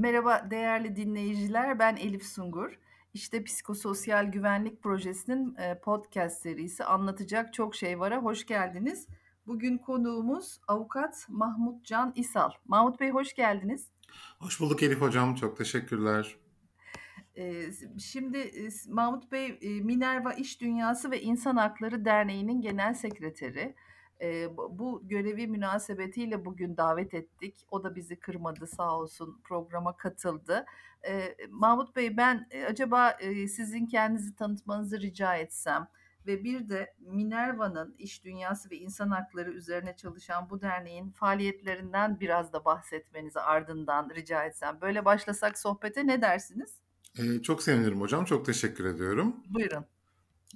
Merhaba değerli dinleyiciler, ben Elif Sungur. İşte Psikososyal Güvenlik Projesi'nin e, podcast serisi Anlatacak Çok Şey Var'a hoş geldiniz. Bugün konuğumuz avukat Mahmut Can İsal. Mahmut Bey hoş geldiniz. Hoş bulduk Elif Hocam, çok teşekkürler. Ee, şimdi e, Mahmut Bey e, Minerva İş Dünyası ve İnsan Hakları Derneği'nin genel sekreteri. E, bu görevi münasebetiyle bugün davet ettik. O da bizi kırmadı sağ olsun programa katıldı. E, Mahmut Bey ben e, acaba e, sizin kendinizi tanıtmanızı rica etsem ve bir de Minerva'nın iş dünyası ve insan hakları üzerine çalışan bu derneğin faaliyetlerinden biraz da bahsetmenizi ardından rica etsem. Böyle başlasak sohbete ne dersiniz? Ee, çok sevinirim hocam, çok teşekkür ediyorum. Buyurun.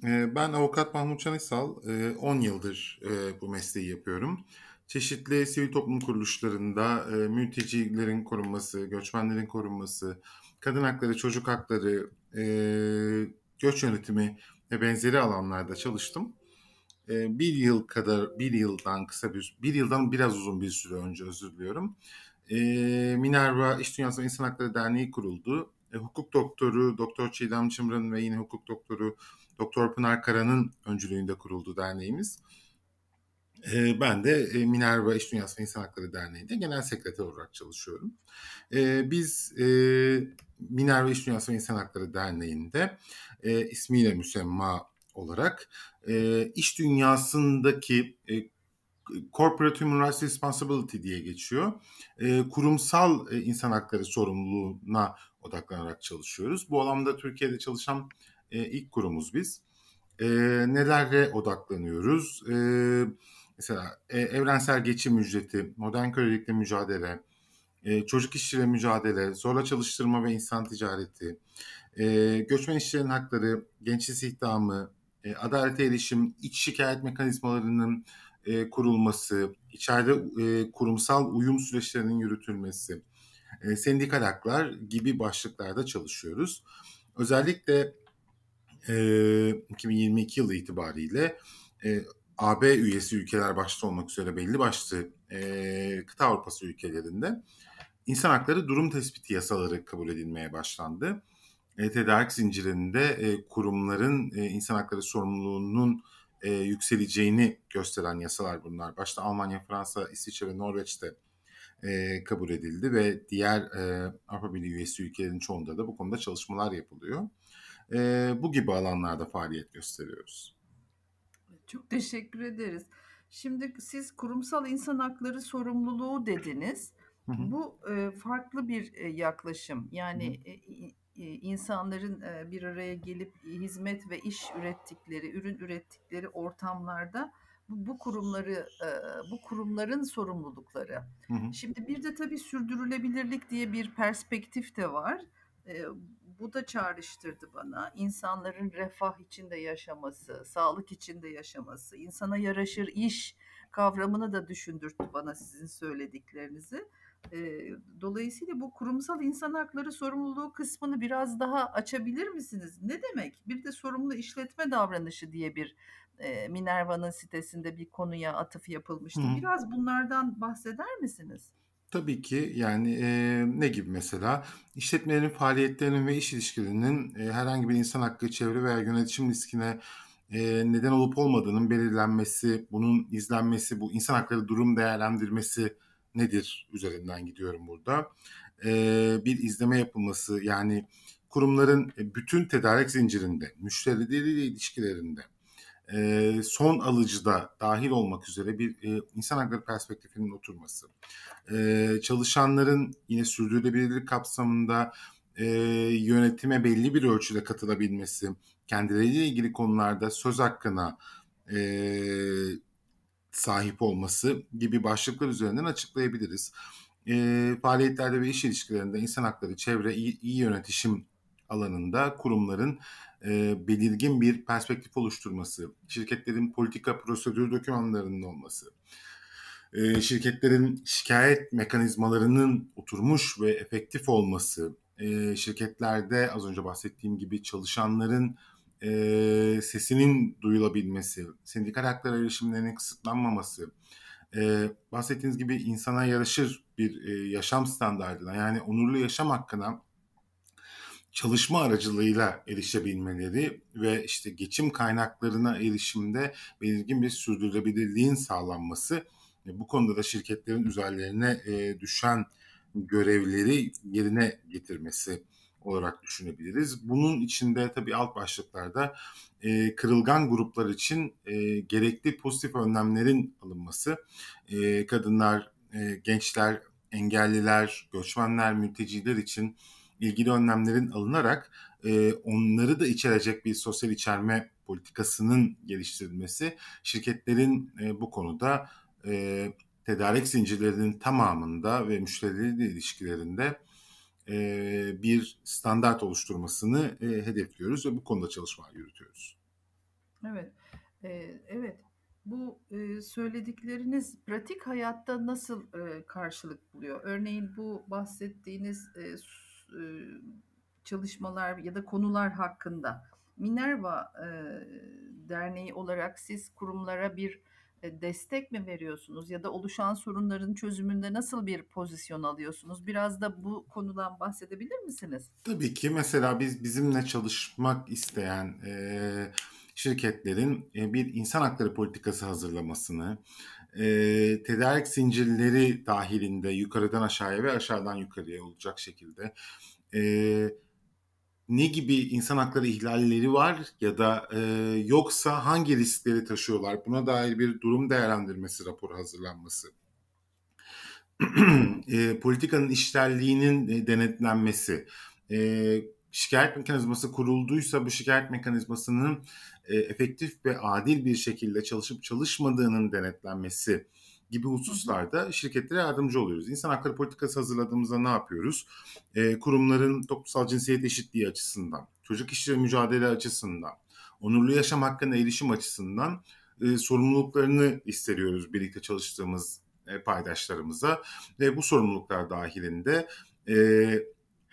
Ben avukat Mahmut Çanisal, 10 yıldır bu mesleği yapıyorum. Çeşitli sivil toplum kuruluşlarında mültecilerin korunması, göçmenlerin korunması, kadın hakları, çocuk hakları, göç yönetimi ve benzeri alanlarda çalıştım. Bir yıl kadar, bir yıldan kısa bir, bir yıldan biraz uzun bir süre önce özür diliyorum. Minerva İş Dünyası ve İnsan Hakları Derneği kuruldu. Hukuk doktoru Doktor Çiğdem Çımrın ve yine hukuk doktoru Doktor Pınar Kara'nın öncülüğünde kuruldu derneğimiz. Ee, ben de e, Minerva İş Dünyası ve İnsan Hakları Derneği'nde genel sekreter olarak çalışıyorum. Ee, biz e, Minerva İş Dünyası ve İnsan Hakları Derneği'nde e, ismiyle müsemma olarak iş dünyasındaki Corporate Human Rights Responsibility diye geçiyor. kurumsal insan hakları sorumluluğuna odaklanarak çalışıyoruz. Bu alanda Türkiye'de çalışan e, ilk kurumuz biz. E, nelere odaklanıyoruz? E, mesela e, evrensel geçim ücreti, modern kölelikle mücadele, e, çocuk işçiyle mücadele, zorla çalıştırma ve insan ticareti, e, göçmen işçilerin hakları, genç istihdamı, e, adalete erişim, iç şikayet mekanizmalarının e, kurulması, içeride e, kurumsal uyum süreçlerinin yürütülmesi, e, sendikal haklar gibi başlıklarda çalışıyoruz. Özellikle e, 2022 yılı itibariyle e, AB üyesi ülkeler başta olmak üzere belli başlı e, kıta Avrupası ülkelerinde insan hakları durum tespiti yasaları kabul edilmeye başlandı. E, tedarik zincirinde e, kurumların e, insan hakları sorumluluğunun e, yükseleceğini gösteren yasalar bunlar. Başta Almanya, Fransa, İsviçre ve Norveç'te e, kabul edildi ve diğer e, Avrupa Birliği üyesi ülkelerin çoğunda da bu konuda çalışmalar yapılıyor e, bu gibi alanlarda faaliyet gösteriyoruz. Çok teşekkür ederiz. Şimdi siz kurumsal insan hakları sorumluluğu dediniz. Hı hı. Bu e, farklı bir e, yaklaşım. Yani hı hı. E, insanların e, bir araya gelip hizmet ve iş ürettikleri, ürün ürettikleri ortamlarda bu, bu kurumları, e, bu kurumların sorumlulukları. Hı hı. Şimdi bir de tabii sürdürülebilirlik diye bir perspektif de var. E, bu da çağrıştırdı bana. İnsanların refah içinde yaşaması, sağlık içinde yaşaması, insana yaraşır iş kavramını da düşündürttü bana sizin söylediklerinizi. dolayısıyla bu kurumsal insan hakları sorumluluğu kısmını biraz daha açabilir misiniz? Ne demek? Bir de sorumlu işletme davranışı diye bir Minerva'nın sitesinde bir konuya atıf yapılmıştı. Biraz bunlardan bahseder misiniz? Tabii ki yani e, ne gibi mesela işletmelerin faaliyetlerinin ve iş ilişkilerinin e, herhangi bir insan hakkı, çevre veya yönetim riskine e, neden olup olmadığının belirlenmesi, bunun izlenmesi, bu insan hakları durum değerlendirmesi nedir üzerinden gidiyorum burada. E, bir izleme yapılması yani kurumların bütün tedarik zincirinde, müşterileriyle ilişkilerinde e, son alıcıda dahil olmak üzere bir e, insan hakları perspektifinin oturması, e, çalışanların yine sürdürülebilirlik kapsamında e, yönetime belli bir ölçüde katılabilmesi, kendileriyle ilgili konularda söz hakkına e, sahip olması gibi başlıklar üzerinden açıklayabiliriz. E, faaliyetlerde ve iş ilişkilerinde insan hakları, çevre, iyi, iyi yönetişim alanında kurumların e, belirgin bir perspektif oluşturması, şirketlerin politika prosedür dokümanlarının olması, e, şirketlerin şikayet mekanizmalarının oturmuş ve efektif olması, e, şirketlerde az önce bahsettiğim gibi çalışanların e, sesinin duyulabilmesi, sendikal haklar erişimlerinin kısıtlanmaması, e, bahsettiğiniz gibi insana yaraşır bir e, yaşam standartına yani onurlu yaşam hakkına çalışma aracılığıyla erişebilmeleri ve işte geçim kaynaklarına erişimde belirgin bir sürdürülebilirliğin sağlanması bu konuda da şirketlerin üzerlerine e, düşen görevleri yerine getirmesi olarak düşünebiliriz. Bunun içinde tabii alt başlıklarda e, kırılgan gruplar için e, gerekli pozitif önlemlerin alınması, e, kadınlar, e, gençler, engelliler, göçmenler, mülteciler için ilgili önlemlerin alınarak e, onları da içerecek bir sosyal içerme politikasının geliştirilmesi şirketlerin e, bu konuda e, tedarik zincirlerinin tamamında ve müşterileriyle ilişkilerinde e, bir standart oluşturmasını e, hedefliyoruz ve bu konuda çalışmalar yürütüyoruz. Evet, e, evet. Bu e, söyledikleriniz pratik hayatta nasıl e, karşılık buluyor? Örneğin bu bahsettiğiniz e, e, çalışmalar ya da konular hakkında Minerva e, Derneği olarak siz kurumlara bir e, destek mi veriyorsunuz ya da oluşan sorunların çözümünde nasıl bir pozisyon alıyorsunuz? Biraz da bu konudan bahsedebilir misiniz? Tabii ki mesela biz bizimle çalışmak isteyen şirketlerin bir insan hakları politikası hazırlamasını, e, tedarik zincirleri dahilinde yukarıdan aşağıya ve aşağıdan yukarıya olacak şekilde e, ne gibi insan hakları ihlalleri var ya da e, yoksa hangi riskleri taşıyorlar buna dair bir durum değerlendirmesi raporu hazırlanması. e, politikanın işlerliğinin denetlenmesi, e, şikayet mekanizması kurulduysa bu şikayet mekanizmasının e, efektif ve adil bir şekilde çalışıp çalışmadığının denetlenmesi gibi hususlarda şirketlere yardımcı oluyoruz. İnsan hakları politikası hazırladığımızda ne yapıyoruz? E, kurumların toplumsal cinsiyet eşitliği açısından, çocuk işçileri mücadele açısından, onurlu yaşam hakkına erişim açısından e, sorumluluklarını isteriyoruz birlikte çalıştığımız e, paydaşlarımıza ve bu sorumluluklar dahilinde e,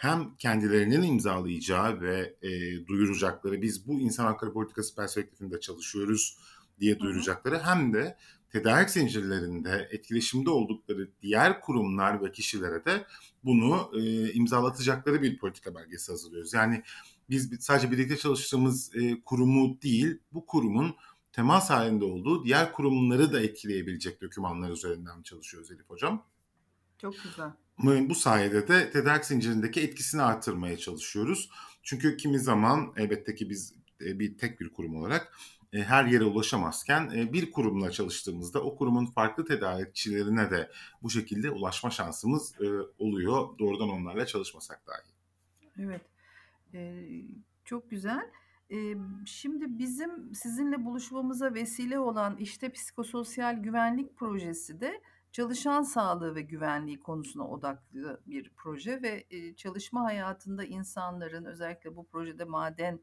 hem kendilerinin imzalayacağı ve e, duyuracakları biz bu insan hakları politikası perspektifinde çalışıyoruz diye duyuracakları hem de tedarik zincirlerinde etkileşimde oldukları diğer kurumlar ve kişilere de bunu e, imzalatacakları bir politika belgesi hazırlıyoruz. Yani biz sadece birlikte çalıştığımız e, kurumu değil, bu kurumun temas halinde olduğu diğer kurumları da etkileyebilecek dokümanlar üzerinden çalışıyoruz Elif Hocam. Çok güzel. Bu sayede de tedarik zincirindeki etkisini artırmaya çalışıyoruz. Çünkü kimi zaman elbette ki biz e, bir tek bir kurum olarak e, her yere ulaşamazken e, bir kurumla çalıştığımızda o kurumun farklı tedarikçilerine de bu şekilde ulaşma şansımız oluyor. Doğrudan onlarla çalışmasak dahi. Evet. Çok güzel. Şimdi bizim sizinle buluşmamıza vesile olan işte psikososyal güvenlik projesi de çalışan sağlığı ve güvenliği konusuna odaklı bir proje ve çalışma hayatında insanların özellikle bu projede maden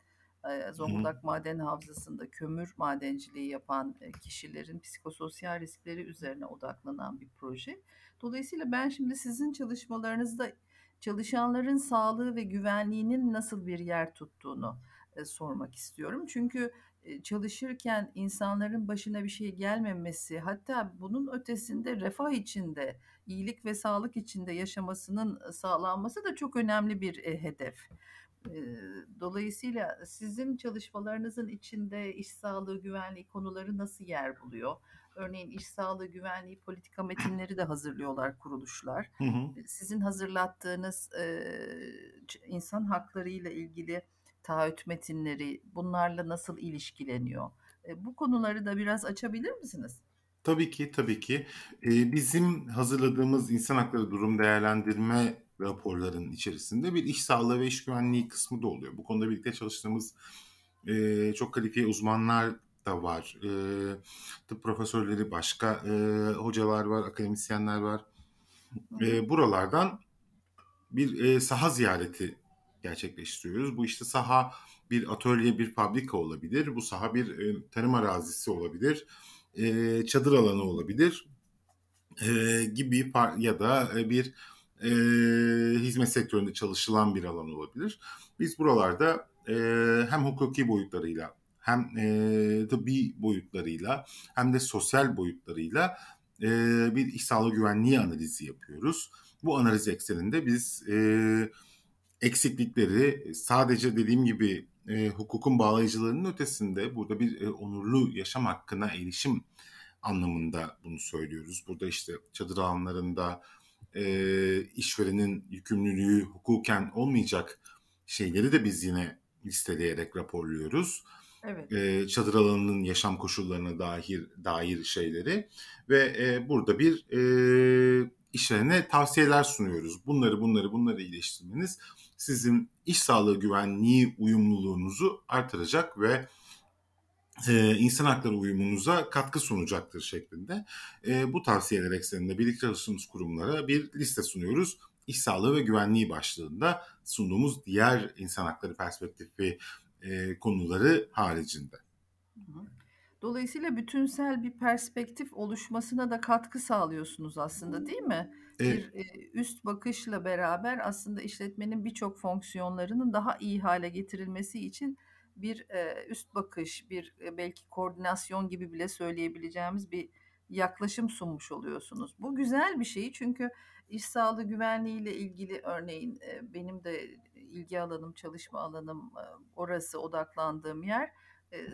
Zonguldak Maden Havzası'nda kömür madenciliği yapan kişilerin psikososyal riskleri üzerine odaklanan bir proje. Dolayısıyla ben şimdi sizin çalışmalarınızda çalışanların sağlığı ve güvenliğinin nasıl bir yer tuttuğunu sormak istiyorum. Çünkü çalışırken insanların başına bir şey gelmemesi, hatta bunun ötesinde refah içinde, iyilik ve sağlık içinde yaşamasının sağlanması da çok önemli bir hedef. Dolayısıyla sizin çalışmalarınızın içinde iş sağlığı güvenliği konuları nasıl yer buluyor? Örneğin iş sağlığı güvenliği politika metinleri de hazırlıyorlar kuruluşlar. Hı hı. Sizin hazırlattığınız insan hakları ile ilgili taahhüt metinleri bunlarla nasıl ilişkileniyor? E, bu konuları da biraz açabilir misiniz? Tabii ki, tabii ki. Ee, bizim hazırladığımız insan hakları durum değerlendirme raporların içerisinde bir iş sağlığı ve iş güvenliği kısmı da oluyor. Bu konuda birlikte çalıştığımız e, çok kalifiye uzmanlar da var. E, tıp profesörleri, başka e, hocalar var, akademisyenler var. E, buralardan bir e, saha ziyareti gerçekleştiriyoruz. Bu işte saha bir atölye, bir fabrika olabilir. Bu saha bir e, tarım arazisi olabilir. E, çadır alanı olabilir. E, gibi ya da e, bir e, hizmet sektöründe çalışılan bir alan olabilir. Biz buralarda e, hem hukuki boyutlarıyla hem e, tıbbi boyutlarıyla hem de sosyal boyutlarıyla e, bir iş sağlığı güvenliği analizi yapıyoruz. Bu analiz ekseninde biz e, eksiklikleri sadece dediğim gibi e, hukukun bağlayıcılarının ötesinde burada bir e, onurlu yaşam hakkına erişim anlamında bunu söylüyoruz. Burada işte çadır alanlarında e, işverenin yükümlülüğü hukuken olmayacak şeyleri de biz yine listeleyerek raporluyoruz. Evet. E, çadır alanının yaşam koşullarına dair dair şeyleri ve e, burada bir e, işverene tavsiyeler sunuyoruz. Bunları bunları bunları iyileştirmeniz sizin iş sağlığı güvenliği uyumluluğunuzu artıracak ve e, insan hakları uyumunuza katkı sunacaktır şeklinde. E, bu tavsiyeler ekseninde birlikte çalıştığımız kurumlara bir liste sunuyoruz. İş sağlığı ve güvenliği başlığında sunduğumuz diğer insan hakları perspektifi e, konuları haricinde. Dolayısıyla bütünsel bir perspektif oluşmasına da katkı sağlıyorsunuz aslında değil mi? Bir üst bakışla beraber aslında işletmenin birçok fonksiyonlarının daha iyi hale getirilmesi için bir üst bakış, bir belki koordinasyon gibi bile söyleyebileceğimiz bir yaklaşım sunmuş oluyorsunuz. Bu güzel bir şey çünkü iş sağlığı güvenliği ile ilgili örneğin benim de ilgi alanım, çalışma alanım orası odaklandığım yer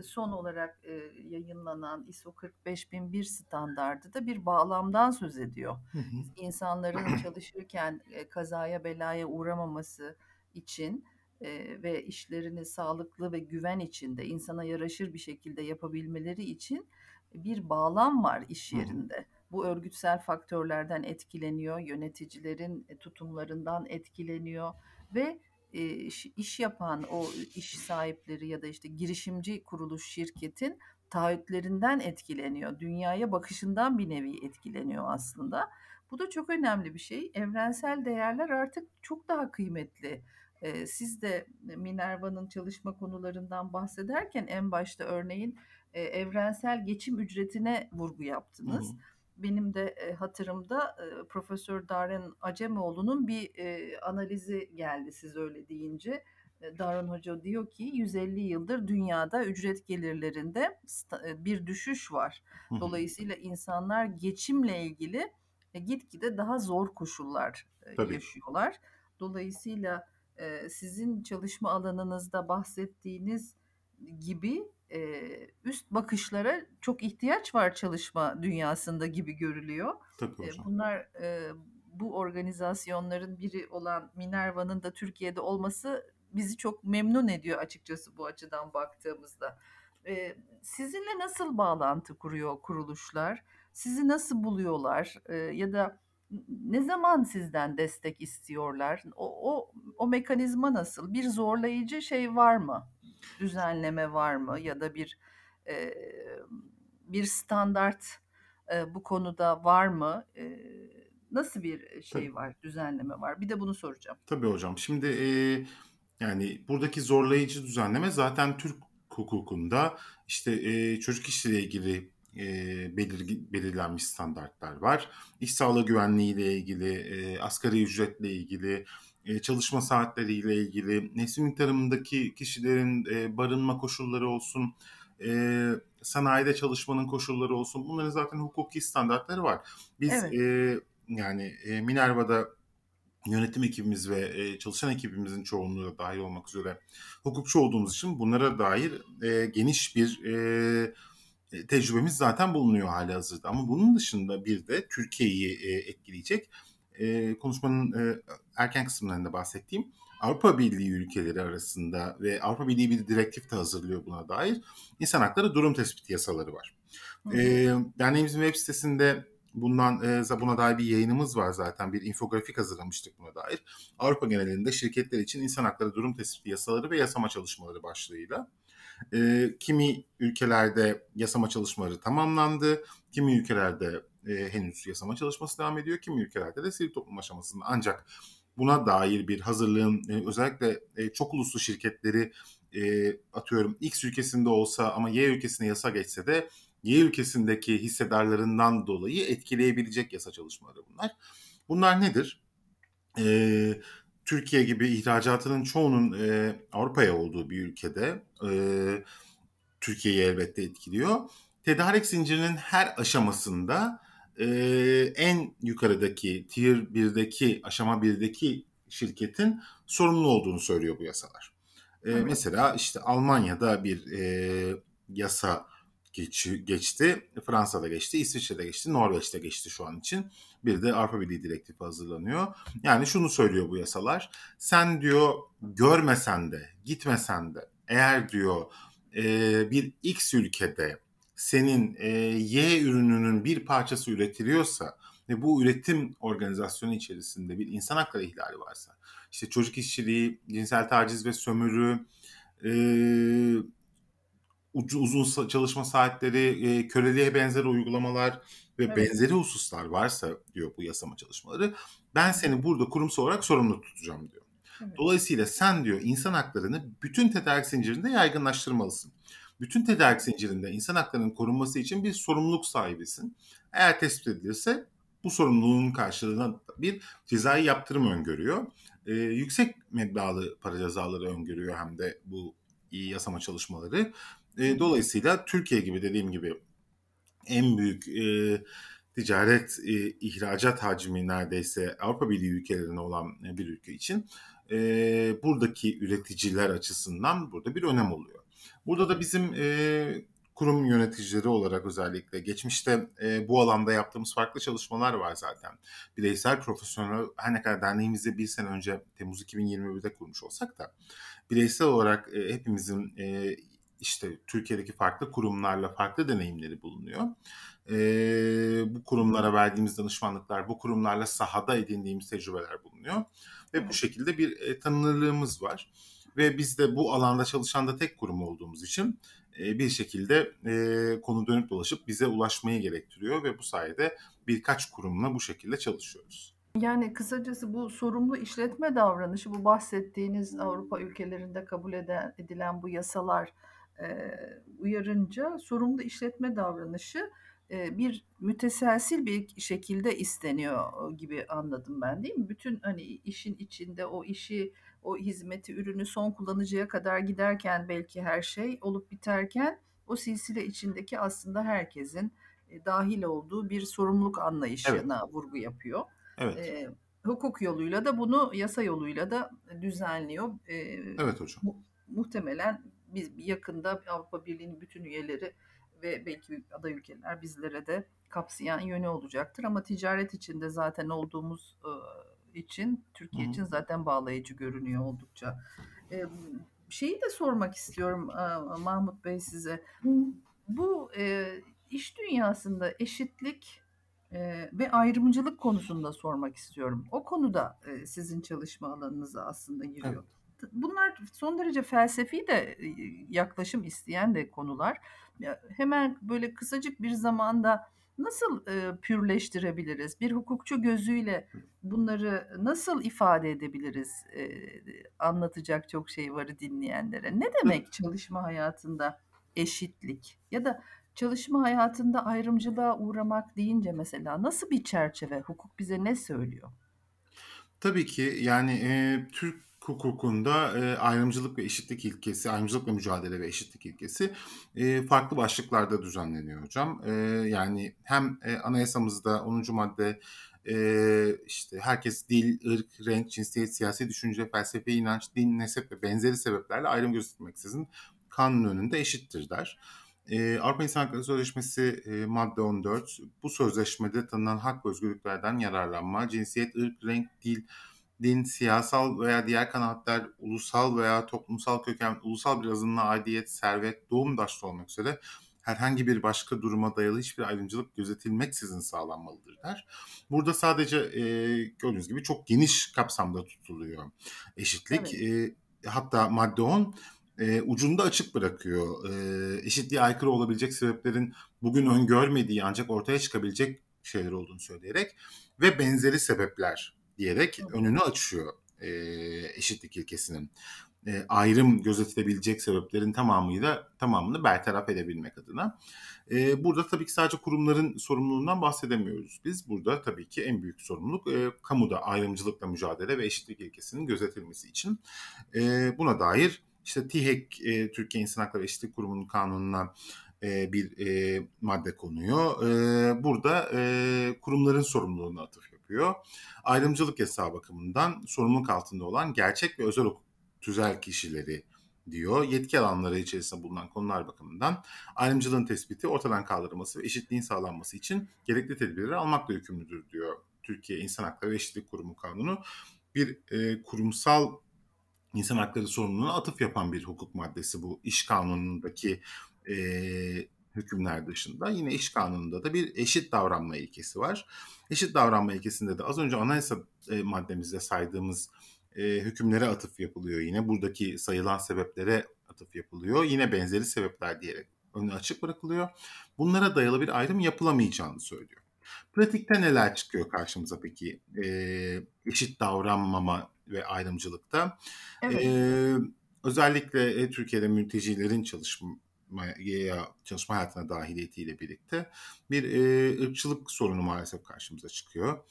son olarak yayınlanan ISO 45001 standardı da bir bağlamdan söz ediyor. Hı hı. İnsanların çalışırken kazaya belaya uğramaması için ve işlerini sağlıklı ve güven içinde insana yaraşır bir şekilde yapabilmeleri için bir bağlam var iş yerinde. Hı hı. Bu örgütsel faktörlerden etkileniyor, yöneticilerin tutumlarından etkileniyor ve iş yapan o iş sahipleri ya da işte girişimci kuruluş şirketin taahhütlerinden etkileniyor. Dünyaya bakışından bir nevi etkileniyor aslında. Bu da çok önemli bir şey. Evrensel değerler artık çok daha kıymetli. Siz de Minerva'nın çalışma konularından bahsederken en başta örneğin evrensel geçim ücretine vurgu yaptınız. Hı hı benim de e, hatırımda e, Profesör Darren Acemoğlu'nun bir e, analizi geldi siz öyle deyince. E, Darren Hoca diyor ki 150 yıldır dünyada ücret gelirlerinde bir düşüş var. Dolayısıyla insanlar geçimle ilgili e, gitgide daha zor koşullar e, yaşıyorlar. Dolayısıyla e, sizin çalışma alanınızda bahsettiğiniz gibi e, üst bakışlara çok ihtiyaç var çalışma dünyasında gibi görülüyor. Tabii hocam. E, bunlar e, bu organizasyonların biri olan Minerva'nın da Türkiye'de olması bizi çok memnun ediyor açıkçası bu açıdan baktığımızda. E, sizinle nasıl bağlantı kuruyor kuruluşlar? Sizi nasıl buluyorlar? E, ya da ne zaman sizden destek istiyorlar? O, o, o mekanizma nasıl? Bir zorlayıcı şey var mı? Düzenleme var mı ya da bir e, bir standart e, bu konuda var mı? E, nasıl bir şey Tabii. var, düzenleme var? Bir de bunu soracağım. Tabii hocam. Şimdi e, yani buradaki zorlayıcı düzenleme zaten Türk hukukunda işte e, çocuk işiyle ilgili e, belir, belirlenmiş standartlar var. İş sağlığı güvenliği ile ilgili, e, asgari ücretle ilgili, e, çalışma saatleriyle ilgili, neslin tarımındaki kişilerin e, barınma koşulları olsun, e, sanayide çalışmanın koşulları olsun bunların zaten hukuki standartları var. Biz evet. e, yani e, Minerva'da yönetim ekibimiz ve e, çalışan ekibimizin çoğunluğu da dahil olmak üzere hukukçu olduğumuz için bunlara dair e, geniş bir e, tecrübemiz zaten bulunuyor hali hazırda. Ama bunun dışında bir de Türkiye'yi e, etkileyecek e, konuşmanın e, erken kısımlarında bahsettiğim Avrupa Birliği ülkeleri arasında ve Avrupa Birliği bir direktif de hazırlıyor buna dair insan hakları durum tespiti yasaları var. E, derneğimizin web sitesinde bundan e, buna dair bir yayınımız var zaten bir infografik hazırlamıştık buna dair. Avrupa genelinde şirketler için insan hakları durum tespiti yasaları ve yasama çalışmaları başlığıyla. E, kimi ülkelerde yasama çalışmaları tamamlandı, kimi ülkelerde e, henüz yasama çalışması devam ediyor. Kimi ülkelerde de sivil toplum aşamasında. Ancak buna dair bir hazırlığın e, özellikle e, çok uluslu şirketleri e, atıyorum X ülkesinde olsa ama Y ülkesine yasa geçse de Y ülkesindeki hissedarlarından dolayı etkileyebilecek yasa çalışmaları bunlar. Bunlar nedir? E, Türkiye gibi ihracatının çoğunun e, Avrupa'ya olduğu bir ülkede e, Türkiye'yi elbette etkiliyor. Tedarik zincirinin her aşamasında e, en yukarıdaki tier 1'deki aşama 1'deki şirketin sorumlu olduğunu söylüyor bu yasalar. E, evet. Mesela işte Almanya'da bir e, yasa geç, geçti, Fransa'da geçti, İsviçre'de geçti, Norveç'te geçti şu an için. Bir de Avrupa Birliği direktifi hazırlanıyor. Yani şunu söylüyor bu yasalar. Sen diyor görmesen de, gitmesen de eğer diyor e, bir X ülkede senin e, Y ürününün bir parçası üretiliyorsa ve bu üretim organizasyonu içerisinde bir insan hakları ihlali varsa, işte çocuk işçiliği, cinsel taciz ve sömürü, e, uzun çalışma saatleri, e, köleliğe benzer uygulamalar ve evet. benzeri hususlar varsa diyor bu yasama çalışmaları, ben seni burada kurumsal olarak sorumlu tutacağım diyor. Evet. Dolayısıyla sen diyor insan haklarını bütün tedarik zincirinde yaygınlaştırmalısın bütün tedarik zincirinde insan haklarının korunması için bir sorumluluk sahibisin. Eğer tespit edilirse bu sorumluluğun karşılığında bir cezai yaptırım öngörüyor. Ee, yüksek meblağlı para cezaları öngörüyor hem de bu iyi yasama çalışmaları. Ee, dolayısıyla Türkiye gibi dediğim gibi en büyük e, ticaret e, ihracat hacmi neredeyse Avrupa Birliği ülkelerine olan bir ülke için e, buradaki üreticiler açısından burada bir önem oluyor. Burada da bizim e, kurum yöneticileri olarak özellikle geçmişte e, bu alanda yaptığımız farklı çalışmalar var zaten. Bireysel, profesyonel, her ne kadar derneğimizi bir sene önce Temmuz 2021'de kurmuş olsak da bireysel olarak e, hepimizin e, işte Türkiye'deki farklı kurumlarla farklı deneyimleri bulunuyor. E, bu kurumlara verdiğimiz danışmanlıklar, bu kurumlarla sahada edindiğimiz tecrübeler bulunuyor. Ve bu şekilde bir e, tanınırlığımız var ve biz de bu alanda çalışan da tek kurum olduğumuz için e, bir şekilde e, konu dönüp dolaşıp bize ulaşmayı gerektiriyor ve bu sayede birkaç kurumla bu şekilde çalışıyoruz. Yani kısacası bu sorumlu işletme davranışı, bu bahsettiğiniz Avrupa ülkelerinde kabul eden, edilen bu yasalar e, uyarınca sorumlu işletme davranışı e, bir müteselsil bir şekilde isteniyor gibi anladım ben değil mi? Bütün hani işin içinde o işi o hizmeti, ürünü son kullanıcıya kadar giderken belki her şey olup biterken o silsile içindeki aslında herkesin e, dahil olduğu bir sorumluluk anlayışına evet. vurgu yapıyor. Evet. E, hukuk yoluyla da bunu yasa yoluyla da düzenliyor. E, evet hocam. Mu- muhtemelen biz yakında Avrupa Birliği'nin bütün üyeleri ve belki aday ülkeler bizlere de kapsayan yönü olacaktır. Ama ticaret içinde zaten olduğumuz e, için Türkiye Hı. için zaten bağlayıcı görünüyor oldukça. E, şeyi de sormak istiyorum e, Mahmut Bey size. Hı. Bu e, iş dünyasında eşitlik e, ve ayrımcılık konusunda sormak istiyorum. O konuda e, sizin çalışma alanınıza aslında giriyor. Evet. Bunlar son derece felsefi de yaklaşım isteyen de konular. Hemen böyle kısacık bir zamanda nasıl e, pürleştirebiliriz? Bir hukukçu gözüyle bunları nasıl ifade edebiliriz? E, anlatacak çok şey var dinleyenlere. Ne demek çalışma hayatında eşitlik ya da çalışma hayatında ayrımcılığa uğramak deyince mesela nasıl bir çerçeve? Hukuk bize ne söylüyor? Tabii ki yani e, Türk hukukunda e, ayrımcılık ve eşitlik ilkesi, ayrımcılıkla mücadele ve eşitlik ilkesi e, farklı başlıklarda düzenleniyor hocam. E, yani hem e, anayasamızda 10. madde e, işte herkes dil, ırk, renk, cinsiyet, siyasi düşünce, felsefe, inanç, din, nesep ve benzeri sebeplerle ayrım gözetmeksizin kanun önünde eşittir der. E, Avrupa İnsan Hakları Sözleşmesi e, madde 14 bu sözleşmede tanınan hak ve özgürlüklerden yararlanma, cinsiyet, ırk, renk, dil, din, siyasal veya diğer kanaatler, ulusal veya toplumsal köken, ulusal bir azınlığa aidiyet, servet, doğum daşlı olmak üzere herhangi bir başka duruma dayalı hiçbir ayrımcılık gözetilmeksizin sağlanmalıdır der. Burada sadece e, gördüğünüz gibi çok geniş kapsamda tutuluyor eşitlik. Evet. E, hatta madde 10 e, ucunda açık bırakıyor. E, eşitliğe aykırı olabilecek sebeplerin bugün öngörmediği ancak ortaya çıkabilecek şeyler olduğunu söyleyerek ve benzeri sebepler diyerek önünü açıyor e, eşitlik ilkesinin. E, ayrım gözetilebilecek sebeplerin tamamıyla tamamını bertaraf edebilmek adına. E, burada tabii ki sadece kurumların sorumluluğundan bahsedemiyoruz. Biz burada tabii ki en büyük sorumluluk e, kamuda ayrımcılıkla mücadele ve eşitlik ilkesinin gözetilmesi için. E, buna dair işte TİHEK, e, Türkiye İnsan Hakları ve Eşitlik Kurumu'nun kanununa e, bir e, madde konuyor. E, burada e, kurumların sorumluluğuna atıf yapıyor. Ayrımcılık yasağı bakımından sorumluluk altında olan gerçek ve özel tüzel kişileri diyor. Yetki alanları içerisinde bulunan konular bakımından ayrımcılığın tespiti, ortadan kaldırılması ve eşitliğin sağlanması için gerekli tedbirleri almakla yükümlüdür diyor Türkiye İnsan Hakları ve Eşitlik Kurumu Kanunu. Bir e, kurumsal insan hakları sorumluluğuna atıf yapan bir hukuk maddesi bu iş kanunundaki e, hükümler dışında yine iş kanununda da bir eşit davranma ilkesi var. Eşit davranma ilkesinde de az önce anayasa e, maddemizde saydığımız e, hükümlere atıf yapılıyor yine. Buradaki sayılan sebeplere atıf yapılıyor. Yine benzeri sebepler diyerek önü açık bırakılıyor. Bunlara dayalı bir ayrım yapılamayacağını söylüyor. Pratikte neler çıkıyor karşımıza peki e, eşit davranmama ve ayrımcılıkta? Evet. E, özellikle Türkiye'de mültecilerin çalışma çalışmaya, çalışma hayatına dahiliyetiyle birlikte bir e, ırkçılık sorunu maalesef karşımıza çıkıyor.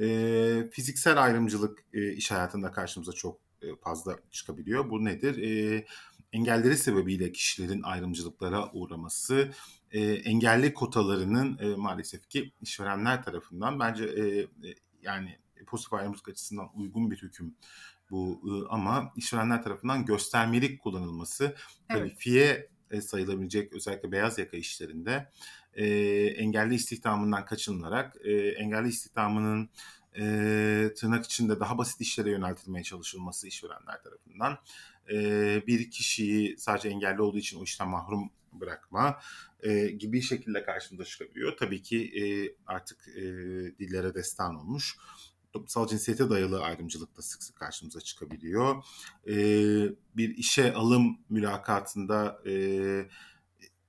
E, fiziksel ayrımcılık e, iş hayatında karşımıza çok e, fazla çıkabiliyor. Bu nedir? E, engelleri sebebiyle kişilerin ayrımcılıklara uğraması, e, engelli kotalarının e, maalesef ki işverenler tarafından bence e, e, yani pozitif ayrımcılık açısından uygun bir hüküm bu e, ama işverenler tarafından göstermelik kullanılması, evet. kalifiye sayılabilecek özellikle beyaz yaka işlerinde e, engelli istihdamından kaçınılarak e, engelli istihdamının e, tırnak içinde daha basit işlere yöneltilmeye çalışılması işverenler tarafından e, bir kişiyi sadece engelli olduğu için o işten mahrum bırakma e, gibi şekilde karşımıza çıkabiliyor. Tabii ki e, artık e, dillere destan olmuş toplumsal cinsiyete dayalı ayrımcılık da sık sık karşımıza çıkabiliyor. E, bir işe alım mülakatında e,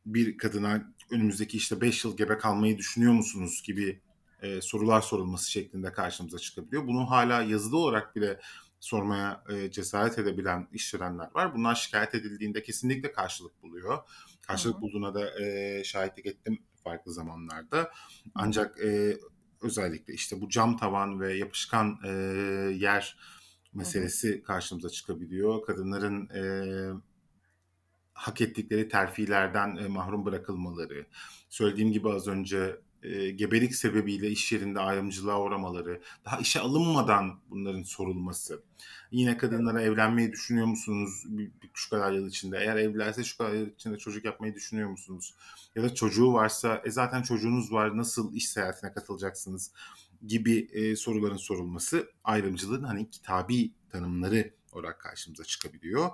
bir kadına önümüzdeki işte 5 yıl gebe kalmayı düşünüyor musunuz gibi e, sorular sorulması şeklinde karşımıza çıkabiliyor. Bunu hala yazılı olarak bile sormaya e, cesaret edebilen işverenler var. Bunlar şikayet edildiğinde kesinlikle karşılık buluyor. Karşılık Hı-hı. bulduğuna da e, şahitlik ettim farklı zamanlarda. Ancak e, özellikle işte bu cam tavan ve yapışkan e, yer meselesi hı karşımıza çıkabiliyor. Kadınların e, hak ettikleri terfilerden e, mahrum bırakılmaları, söylediğim gibi az önce e, gebelik sebebiyle iş yerinde ayrımcılığa uğramaları, daha işe alınmadan bunların sorulması. Yine kadınlara evlenmeyi düşünüyor musunuz bir, bir, şu kadar yıl içinde? Eğer evlense şu kadar yıl içinde çocuk yapmayı düşünüyor musunuz? Ya da çocuğu varsa e zaten çocuğunuz var nasıl iş seyahatine katılacaksınız? gibi e, soruların sorulması ayrımcılığın hani kitabi tanımları olarak karşımıza çıkabiliyor.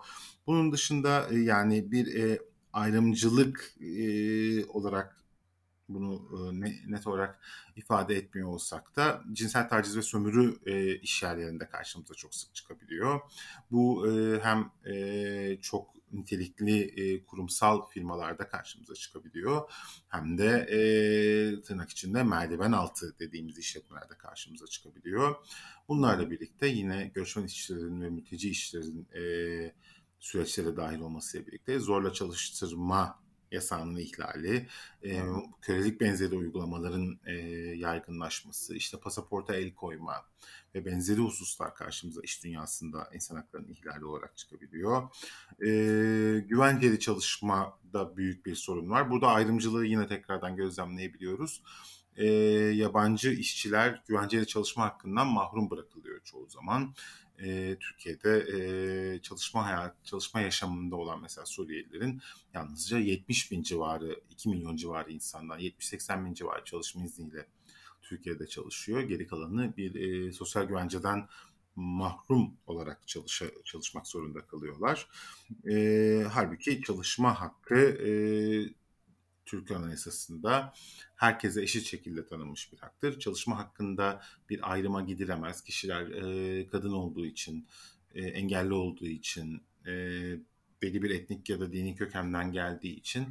Bunun dışında e, yani bir e, ayrımcılık e, olarak bunu e, net olarak ifade etmiyor olsak da cinsel taciz ve sömürü e, iş yerlerinde karşımıza çok sık çıkabiliyor. Bu e, hem e, çok nitelikli e, kurumsal firmalarda karşımıza çıkabiliyor. Hem de e, tırnak içinde merdiven altı dediğimiz işletmelerde karşımıza çıkabiliyor. Bunlarla birlikte yine göçmen işçilerin ve mülteci işçilerin e, süreçlere dahil olmasıyla birlikte zorla çalıştırma yasağının ihlali, e, kölelik benzeri uygulamaların e, yaygınlaşması, işte pasaporta el koyma ve benzeri hususlar karşımıza iş dünyasında insan haklarının ihlali olarak çıkabiliyor. E, güvenceli çalışmada büyük bir sorun var. Burada ayrımcılığı yine tekrardan gözlemleyebiliyoruz. E, yabancı işçiler güvenceli çalışma hakkından mahrum bırakılıyor çoğu zaman e, Türkiye'de e, çalışma hayat, çalışma yaşamında olan mesela Suriyelilerin yalnızca 70 bin civarı, 2 milyon civarı insandan 70-80 bin civarı çalışma izniyle Türkiye'de çalışıyor. Geri kalanı bir e, sosyal güvenceden mahrum olarak çalışa, çalışmak zorunda kalıyorlar. E, halbuki çalışma hakkı e, Türk Anayasası'nda herkese eşit şekilde tanınmış bir haktır. Çalışma hakkında bir ayrıma gidilemez. Kişiler e, kadın olduğu için, e, engelli olduğu için, e, belli bir etnik ya da dini kökenden geldiği için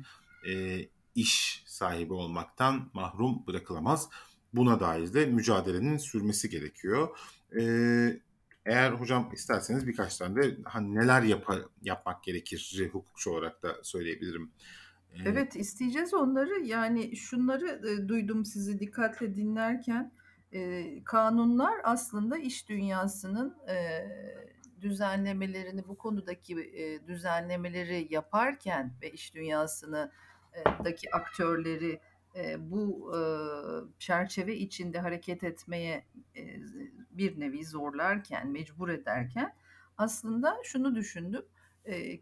e, iş sahibi olmaktan mahrum bırakılamaz. Buna dair de mücadelenin sürmesi gerekiyor. E, eğer hocam isterseniz birkaç tane de hani neler yap yapmak gerekir hukukçu olarak da söyleyebilirim. Evet, isteyeceğiz onları. Yani şunları, eee, duydum sizi dikkatle dinlerken. Eee, kanunlar aslında iş dünyasının, eee, düzenlemelerini, bu konudaki, eee, düzenlemeleri yaparken ve iş dünyasını, daki aktörleri bu çerçeve içinde hareket etmeye bir nevi zorlarken, mecbur ederken aslında şunu düşündüm.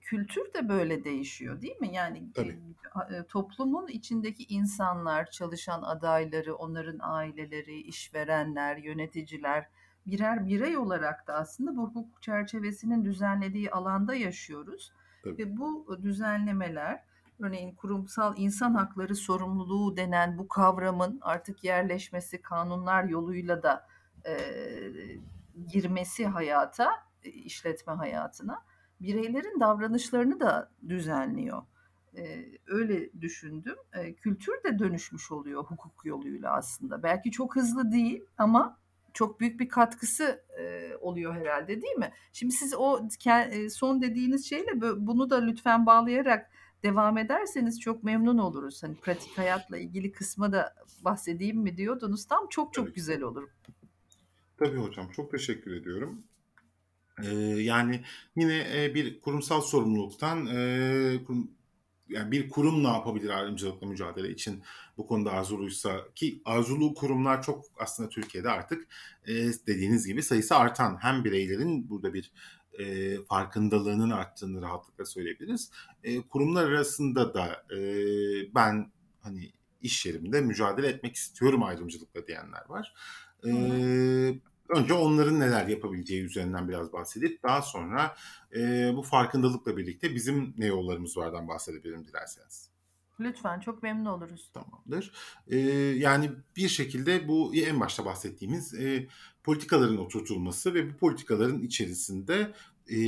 Kültür de böyle değişiyor değil mi? Yani Tabii. toplumun içindeki insanlar, çalışan adayları, onların aileleri, işverenler, yöneticiler birer birey olarak da aslında bu hukuk çerçevesinin düzenlediği alanda yaşıyoruz. Tabii. Ve bu düzenlemeler örneğin kurumsal insan hakları sorumluluğu denen bu kavramın artık yerleşmesi kanunlar yoluyla da e, girmesi hayata, işletme hayatına bireylerin davranışlarını da düzenliyor. E, öyle düşündüm. E, kültür de dönüşmüş oluyor hukuk yoluyla aslında. Belki çok hızlı değil ama çok büyük bir katkısı e, oluyor herhalde değil mi? Şimdi siz o son dediğiniz şeyle bunu da lütfen bağlayarak devam ederseniz çok memnun oluruz. Hani pratik hayatla ilgili kısma da bahsedeyim mi diyordunuz. Tam çok çok Tabii. güzel olur. Tabii hocam çok teşekkür ediyorum. Yani yine e, bir kurumsal sorumluluktan e, kurum, yani bir kurum ne yapabilir ayrımcılıkla mücadele için bu konuda arzuluysa ki arzulu kurumlar çok aslında Türkiye'de artık e, dediğiniz gibi sayısı artan hem bireylerin burada bir e, farkındalığının arttığını rahatlıkla söyleyebiliriz. E, kurumlar arasında da e, ben hani iş yerimde mücadele etmek istiyorum ayrımcılıkla diyenler var. E, önce onların neler yapabileceği üzerinden biraz bahsedip daha sonra e, bu farkındalıkla birlikte bizim ne yollarımız vardan bahsedebilirim dilerseniz. Lütfen çok memnun oluruz. Tamamdır. Ee, yani bir şekilde bu en başta bahsettiğimiz e, politikaların oturtulması ve bu politikaların içerisinde e,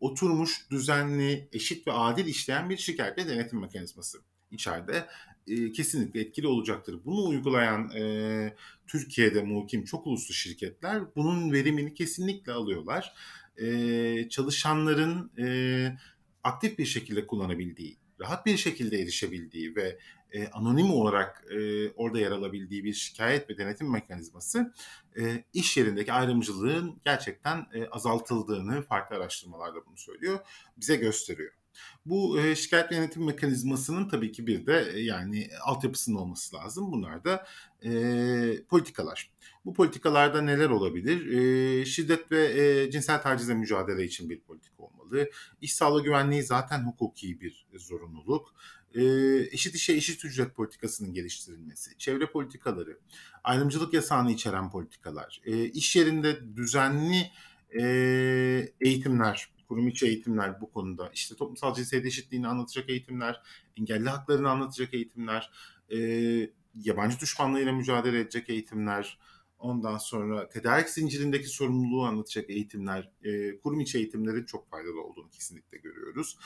oturmuş, düzenli, eşit ve adil işleyen bir şikayet ve denetim mekanizması içeride e, kesinlikle etkili olacaktır. Bunu uygulayan e, Türkiye'de muhkim çok uluslu şirketler bunun verimini kesinlikle alıyorlar. E, çalışanların e, aktif bir şekilde kullanabildiği rahat bir şekilde erişebildiği ve e, anonim olarak e, orada yer alabildiği bir şikayet ve denetim mekanizması e, iş yerindeki ayrımcılığın gerçekten e, azaltıldığını farklı araştırmalarda bunu söylüyor, bize gösteriyor. Bu e, şikayet yönetim mekanizmasının tabii ki bir de e, yani altyapısının olması lazım. Bunlar da e, politikalar. Bu politikalarda neler olabilir? E, şiddet ve e, cinsel tacize mücadele için bir politika olmalı. İş sağlığı güvenliği zaten hukuki bir zorunluluk. E, eşit işe eşit ücret politikasının geliştirilmesi, çevre politikaları, ayrımcılık yasağını içeren politikalar, e, iş yerinde düzenli e, eğitimler, kurum içi eğitimler bu konuda, işte toplumsal cinsiyet eşitliğini anlatacak eğitimler, engelli haklarını anlatacak eğitimler, e, yabancı düşmanlığıyla mücadele edecek eğitimler, Ondan sonra tedarik zincirindeki sorumluluğu anlatacak eğitimler, e, kurum içi eğitimlerin çok faydalı olduğunu kesinlikle görüyoruz.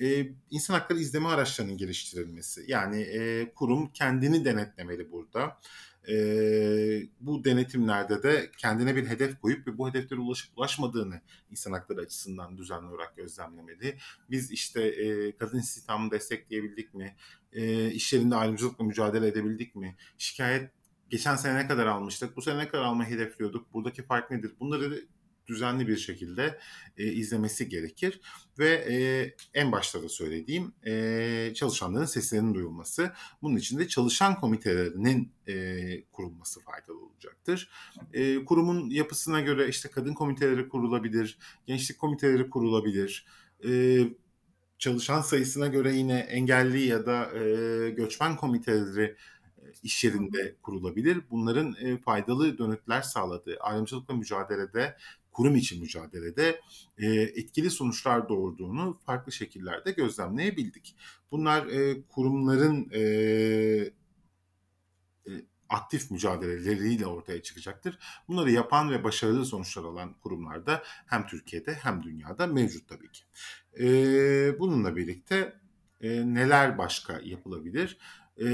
E, insan hakları izleme araçlarının geliştirilmesi. Yani e, kurum kendini denetlemeli burada. E, bu denetimlerde de kendine bir hedef koyup ve bu hedeflere ulaşıp ulaşmadığını insan hakları açısından düzenli olarak gözlemlemeli. Biz işte e, kadın istihdamını destekleyebildik mi? E, iş yerinde ayrımcılıkla mücadele edebildik mi? Şikayet geçen sene ne kadar almıştık, bu sene ne kadar almayı hedefliyorduk, buradaki fark nedir? Bunları düzenli bir şekilde e, izlemesi gerekir ve e, en başta da söylediğim e, çalışanların seslerinin duyulması. Bunun için de çalışan komitelerinin e, kurulması faydalı olacaktır. E, kurumun yapısına göre işte kadın komiteleri kurulabilir, gençlik komiteleri kurulabilir. E, çalışan sayısına göre yine engelli ya da e, göçmen komiteleri iş yerinde kurulabilir. Bunların e, faydalı dönütler sağladığı ayrımcılıkla mücadelede, kurum içi mücadelede e, etkili sonuçlar doğurduğunu farklı şekillerde gözlemleyebildik. Bunlar e, kurumların e, e, aktif mücadeleleriyle ortaya çıkacaktır. Bunları yapan ve başarılı sonuçlar alan kurumlarda hem Türkiye'de hem dünyada mevcut tabii ki. E, bununla birlikte e, neler başka yapılabilir? E,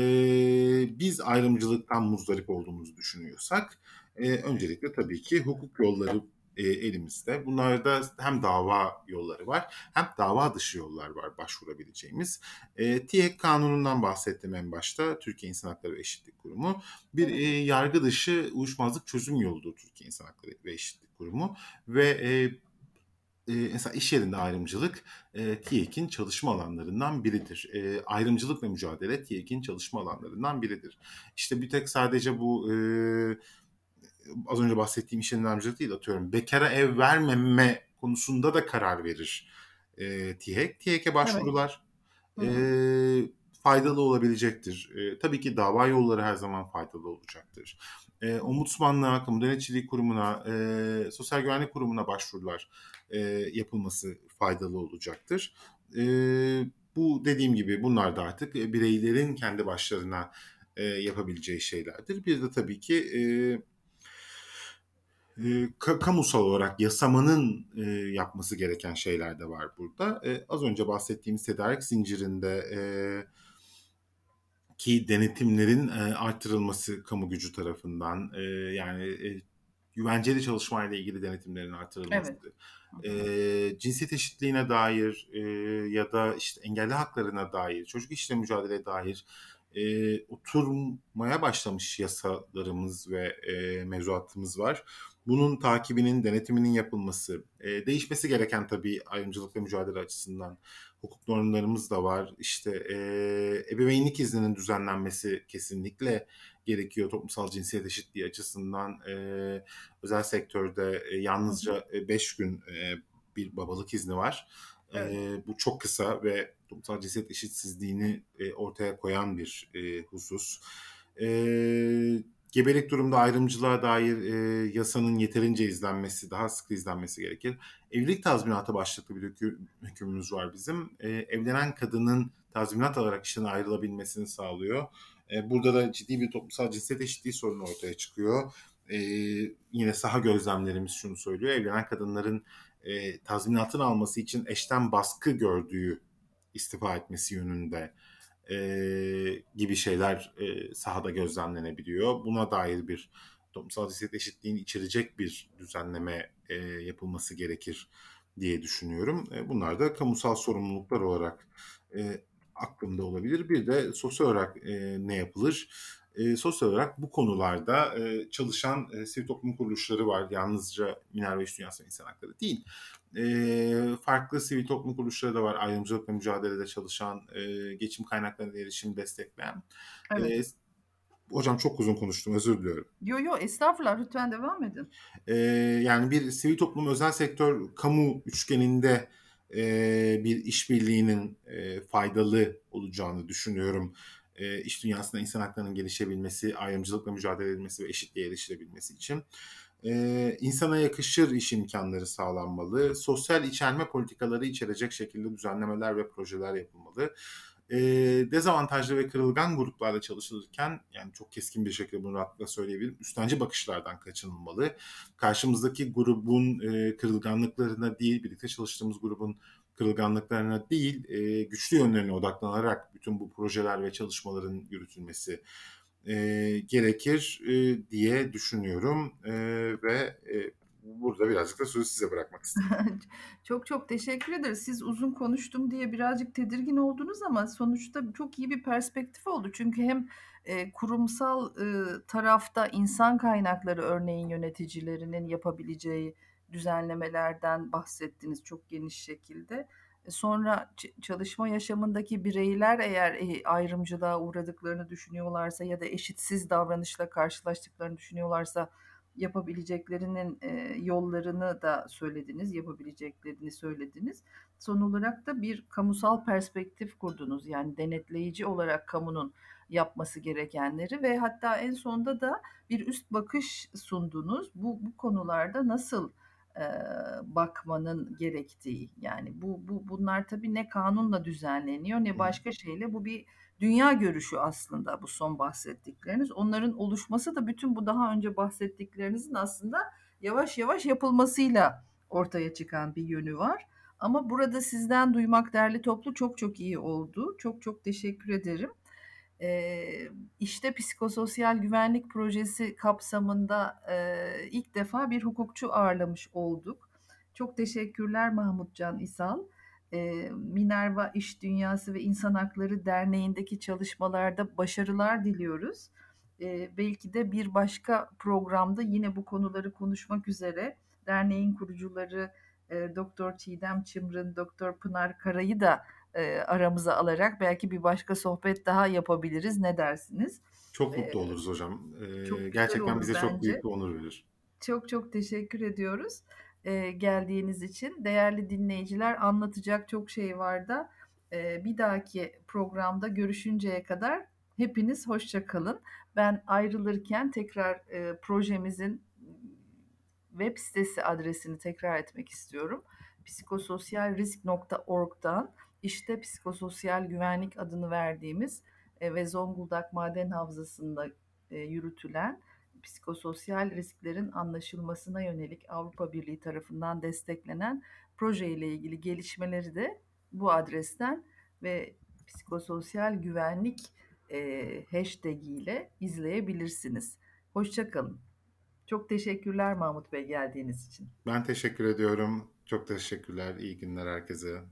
biz ayrımcılıktan muzdarip olduğumuzu düşünüyorsak e, öncelikle tabii ki hukuk yolları e, elimizde. Bunlarda hem dava yolları var hem dava dışı yollar var başvurabileceğimiz. E, TİHEK kanunundan bahsettim en başta. Türkiye İnsan Hakları ve Eşitlik Kurumu. Bir e, yargı dışı uyuşmazlık çözüm yoludur Türkiye İnsan Hakları ve Eşitlik Kurumu. Ve e, e, mesela iş yerinde ayrımcılık e, TİEK'in çalışma alanlarından biridir. E, ayrımcılıkla mücadele TİEK'in çalışma alanlarından biridir. İşte bir tek sadece bu e, az önce bahsettiğim iş yerinde ayrımcılık değil atıyorum. Bekara ev vermeme konusunda da karar verir e, TİEK. TİEK'e başvurular evet. e, faydalı olabilecektir. E, tabii ki dava yolları her zaman faydalı olacaktır. E, Ombudsmanlığa, Kamu Denetçiliği Kurumu'na, e, Sosyal Güvenlik Kurumu'na başvurular e, yapılması faydalı olacaktır. E, bu dediğim gibi bunlar da artık bireylerin kendi başlarına e, yapabileceği şeylerdir. Bir de tabii ki e, e, kamusal olarak yasamanın e, yapması gereken şeyler de var burada. E, az önce bahsettiğimiz tedarik zincirinde e, ki denetimlerin e, arttırılması kamu gücü tarafından e, yani e, güvenceli çalışmayla ilgili denetimlerin artırılması. Evet. E, cinsiyet eşitliğine dair e, ya da işte engelli haklarına dair, çocuk işle mücadele dair e, oturmaya başlamış yasalarımız ve e, mevzuatımız var. Bunun takibinin, denetiminin yapılması, e, değişmesi gereken tabii ayrımcılıkla mücadele açısından hukuk normlarımız da var. İşte e, ebeveynlik izninin düzenlenmesi kesinlikle gerekiyor toplumsal cinsiyet eşitliği açısından. E, özel sektörde e, yalnızca 5 gün e, bir babalık izni var. Evet. E, bu çok kısa ve toplumsal cinsiyet eşitsizliğini e, ortaya koyan bir e, husus. E, gebelik durumda ayrımcılığa dair e, yasanın yeterince izlenmesi, daha sık izlenmesi gerekir. Evlilik tazminatı başlıklı bir hüküm, hükümümüz var bizim. E, evlenen kadının tazminat alarak işten ayrılabilmesini sağlıyor. E, burada da ciddi bir toplumsal cinsiyet eşitliği sorunu ortaya çıkıyor. E, yine saha gözlemlerimiz şunu söylüyor. Evlenen kadınların e, tazminatını alması için eşten baskı gördüğü istifa etmesi yönünde e, gibi şeyler e, sahada gözlemlenebiliyor. Buna dair bir toplumsal cinsiyet eşitliğini içerecek bir düzenleme e, yapılması gerekir diye düşünüyorum. E, bunlar da kamusal sorumluluklar olarak e, aklımda olabilir. Bir de sosyal olarak e, ne yapılır? E, sosyal olarak bu konularda e, çalışan e, sivil toplum kuruluşları var. Yalnızca Minerva İş Dünyası İnsan Hakları değil. E, farklı sivil toplum kuruluşları da var. Ayrımcılıkla mücadelede çalışan, e, geçim kaynaklarına erişim destekleyen. Evet. E, Hocam çok uzun konuştum özür diliyorum. Yo yo estağfurullah lütfen devam edin. Ee, yani bir sivil toplum özel sektör kamu üçgeninde e, bir işbirliğinin e, faydalı olacağını düşünüyorum. E, iş dünyasında insan haklarının gelişebilmesi, ayrımcılıkla mücadele edilmesi ve eşitliğe erişilebilmesi için e, insana yakışır iş imkanları sağlanmalı. Sosyal içerme politikaları içerecek şekilde düzenlemeler ve projeler yapılmalı. E, dezavantajlı ve kırılgan gruplarla çalışılırken yani çok keskin bir şekilde bunu rahatlıkla söyleyebilirim. Üstenci bakışlardan kaçınılmalı. Karşımızdaki grubun e, kırılganlıklarına değil, birlikte çalıştığımız grubun kırılganlıklarına değil, e, güçlü yönlerine odaklanarak bütün bu projeler ve çalışmaların yürütülmesi e, gerekir e, diye düşünüyorum e, ve e, burada birazcık da sözü size bırakmak istedim. çok çok teşekkür ederiz. Siz uzun konuştum diye birazcık tedirgin oldunuz ama sonuçta çok iyi bir perspektif oldu. Çünkü hem e, kurumsal e, tarafta insan kaynakları örneğin yöneticilerinin yapabileceği düzenlemelerden bahsettiniz çok geniş şekilde. Sonra çalışma yaşamındaki bireyler eğer ayrımcılığa uğradıklarını düşünüyorlarsa ya da eşitsiz davranışla karşılaştıklarını düşünüyorlarsa yapabileceklerinin yollarını da söylediniz, yapabileceklerini söylediniz. Son olarak da bir kamusal perspektif kurdunuz. Yani denetleyici olarak kamunun yapması gerekenleri ve hatta en sonunda da bir üst bakış sundunuz. Bu, bu konularda nasıl bakmanın gerektiği yani bu, bu bunlar tabii ne kanunla düzenleniyor ne başka şeyle bu bir dünya görüşü aslında bu son bahsettikleriniz onların oluşması da bütün bu daha önce bahsettiklerinizin aslında yavaş yavaş yapılmasıyla ortaya çıkan bir yönü var. Ama burada sizden duymak değerli toplu çok çok iyi oldu. Çok çok teşekkür ederim. E, işte psikososyal güvenlik projesi kapsamında e, ilk defa bir hukukçu ağırlamış olduk. Çok teşekkürler Mahmutcan İsal. E, Minerva İş Dünyası ve İnsan Hakları Derneği'ndeki çalışmalarda başarılar diliyoruz. E, belki de bir başka programda yine bu konuları konuşmak üzere derneğin kurucuları e, Doktor Çiğdem Çımrın, Doktor Pınar Kara'yı da e, aramıza alarak belki bir başka sohbet daha yapabiliriz. Ne dersiniz? Çok mutlu oluruz hocam. Çok Gerçekten bize çok bence. büyük bir onur verir. Çok çok teşekkür ediyoruz e, geldiğiniz için. Değerli dinleyiciler anlatacak çok şey var da e, bir dahaki programda görüşünceye kadar hepiniz hoşça kalın. Ben ayrılırken tekrar e, projemizin web sitesi adresini tekrar etmek istiyorum. psikososyalrisk.org'dan işte psikososyal güvenlik adını verdiğimiz e, ve Zonguldak Maden Havzası'nda e, yürütülen psikososyal risklerin anlaşılmasına yönelik Avrupa Birliği tarafından desteklenen proje ile ilgili gelişmeleri de bu adresten ve psikososyal güvenlik e, hashtag ile izleyebilirsiniz. Hoşçakalın. Çok teşekkürler Mahmut Bey geldiğiniz için. Ben teşekkür ediyorum. Çok teşekkürler. İyi günler herkese.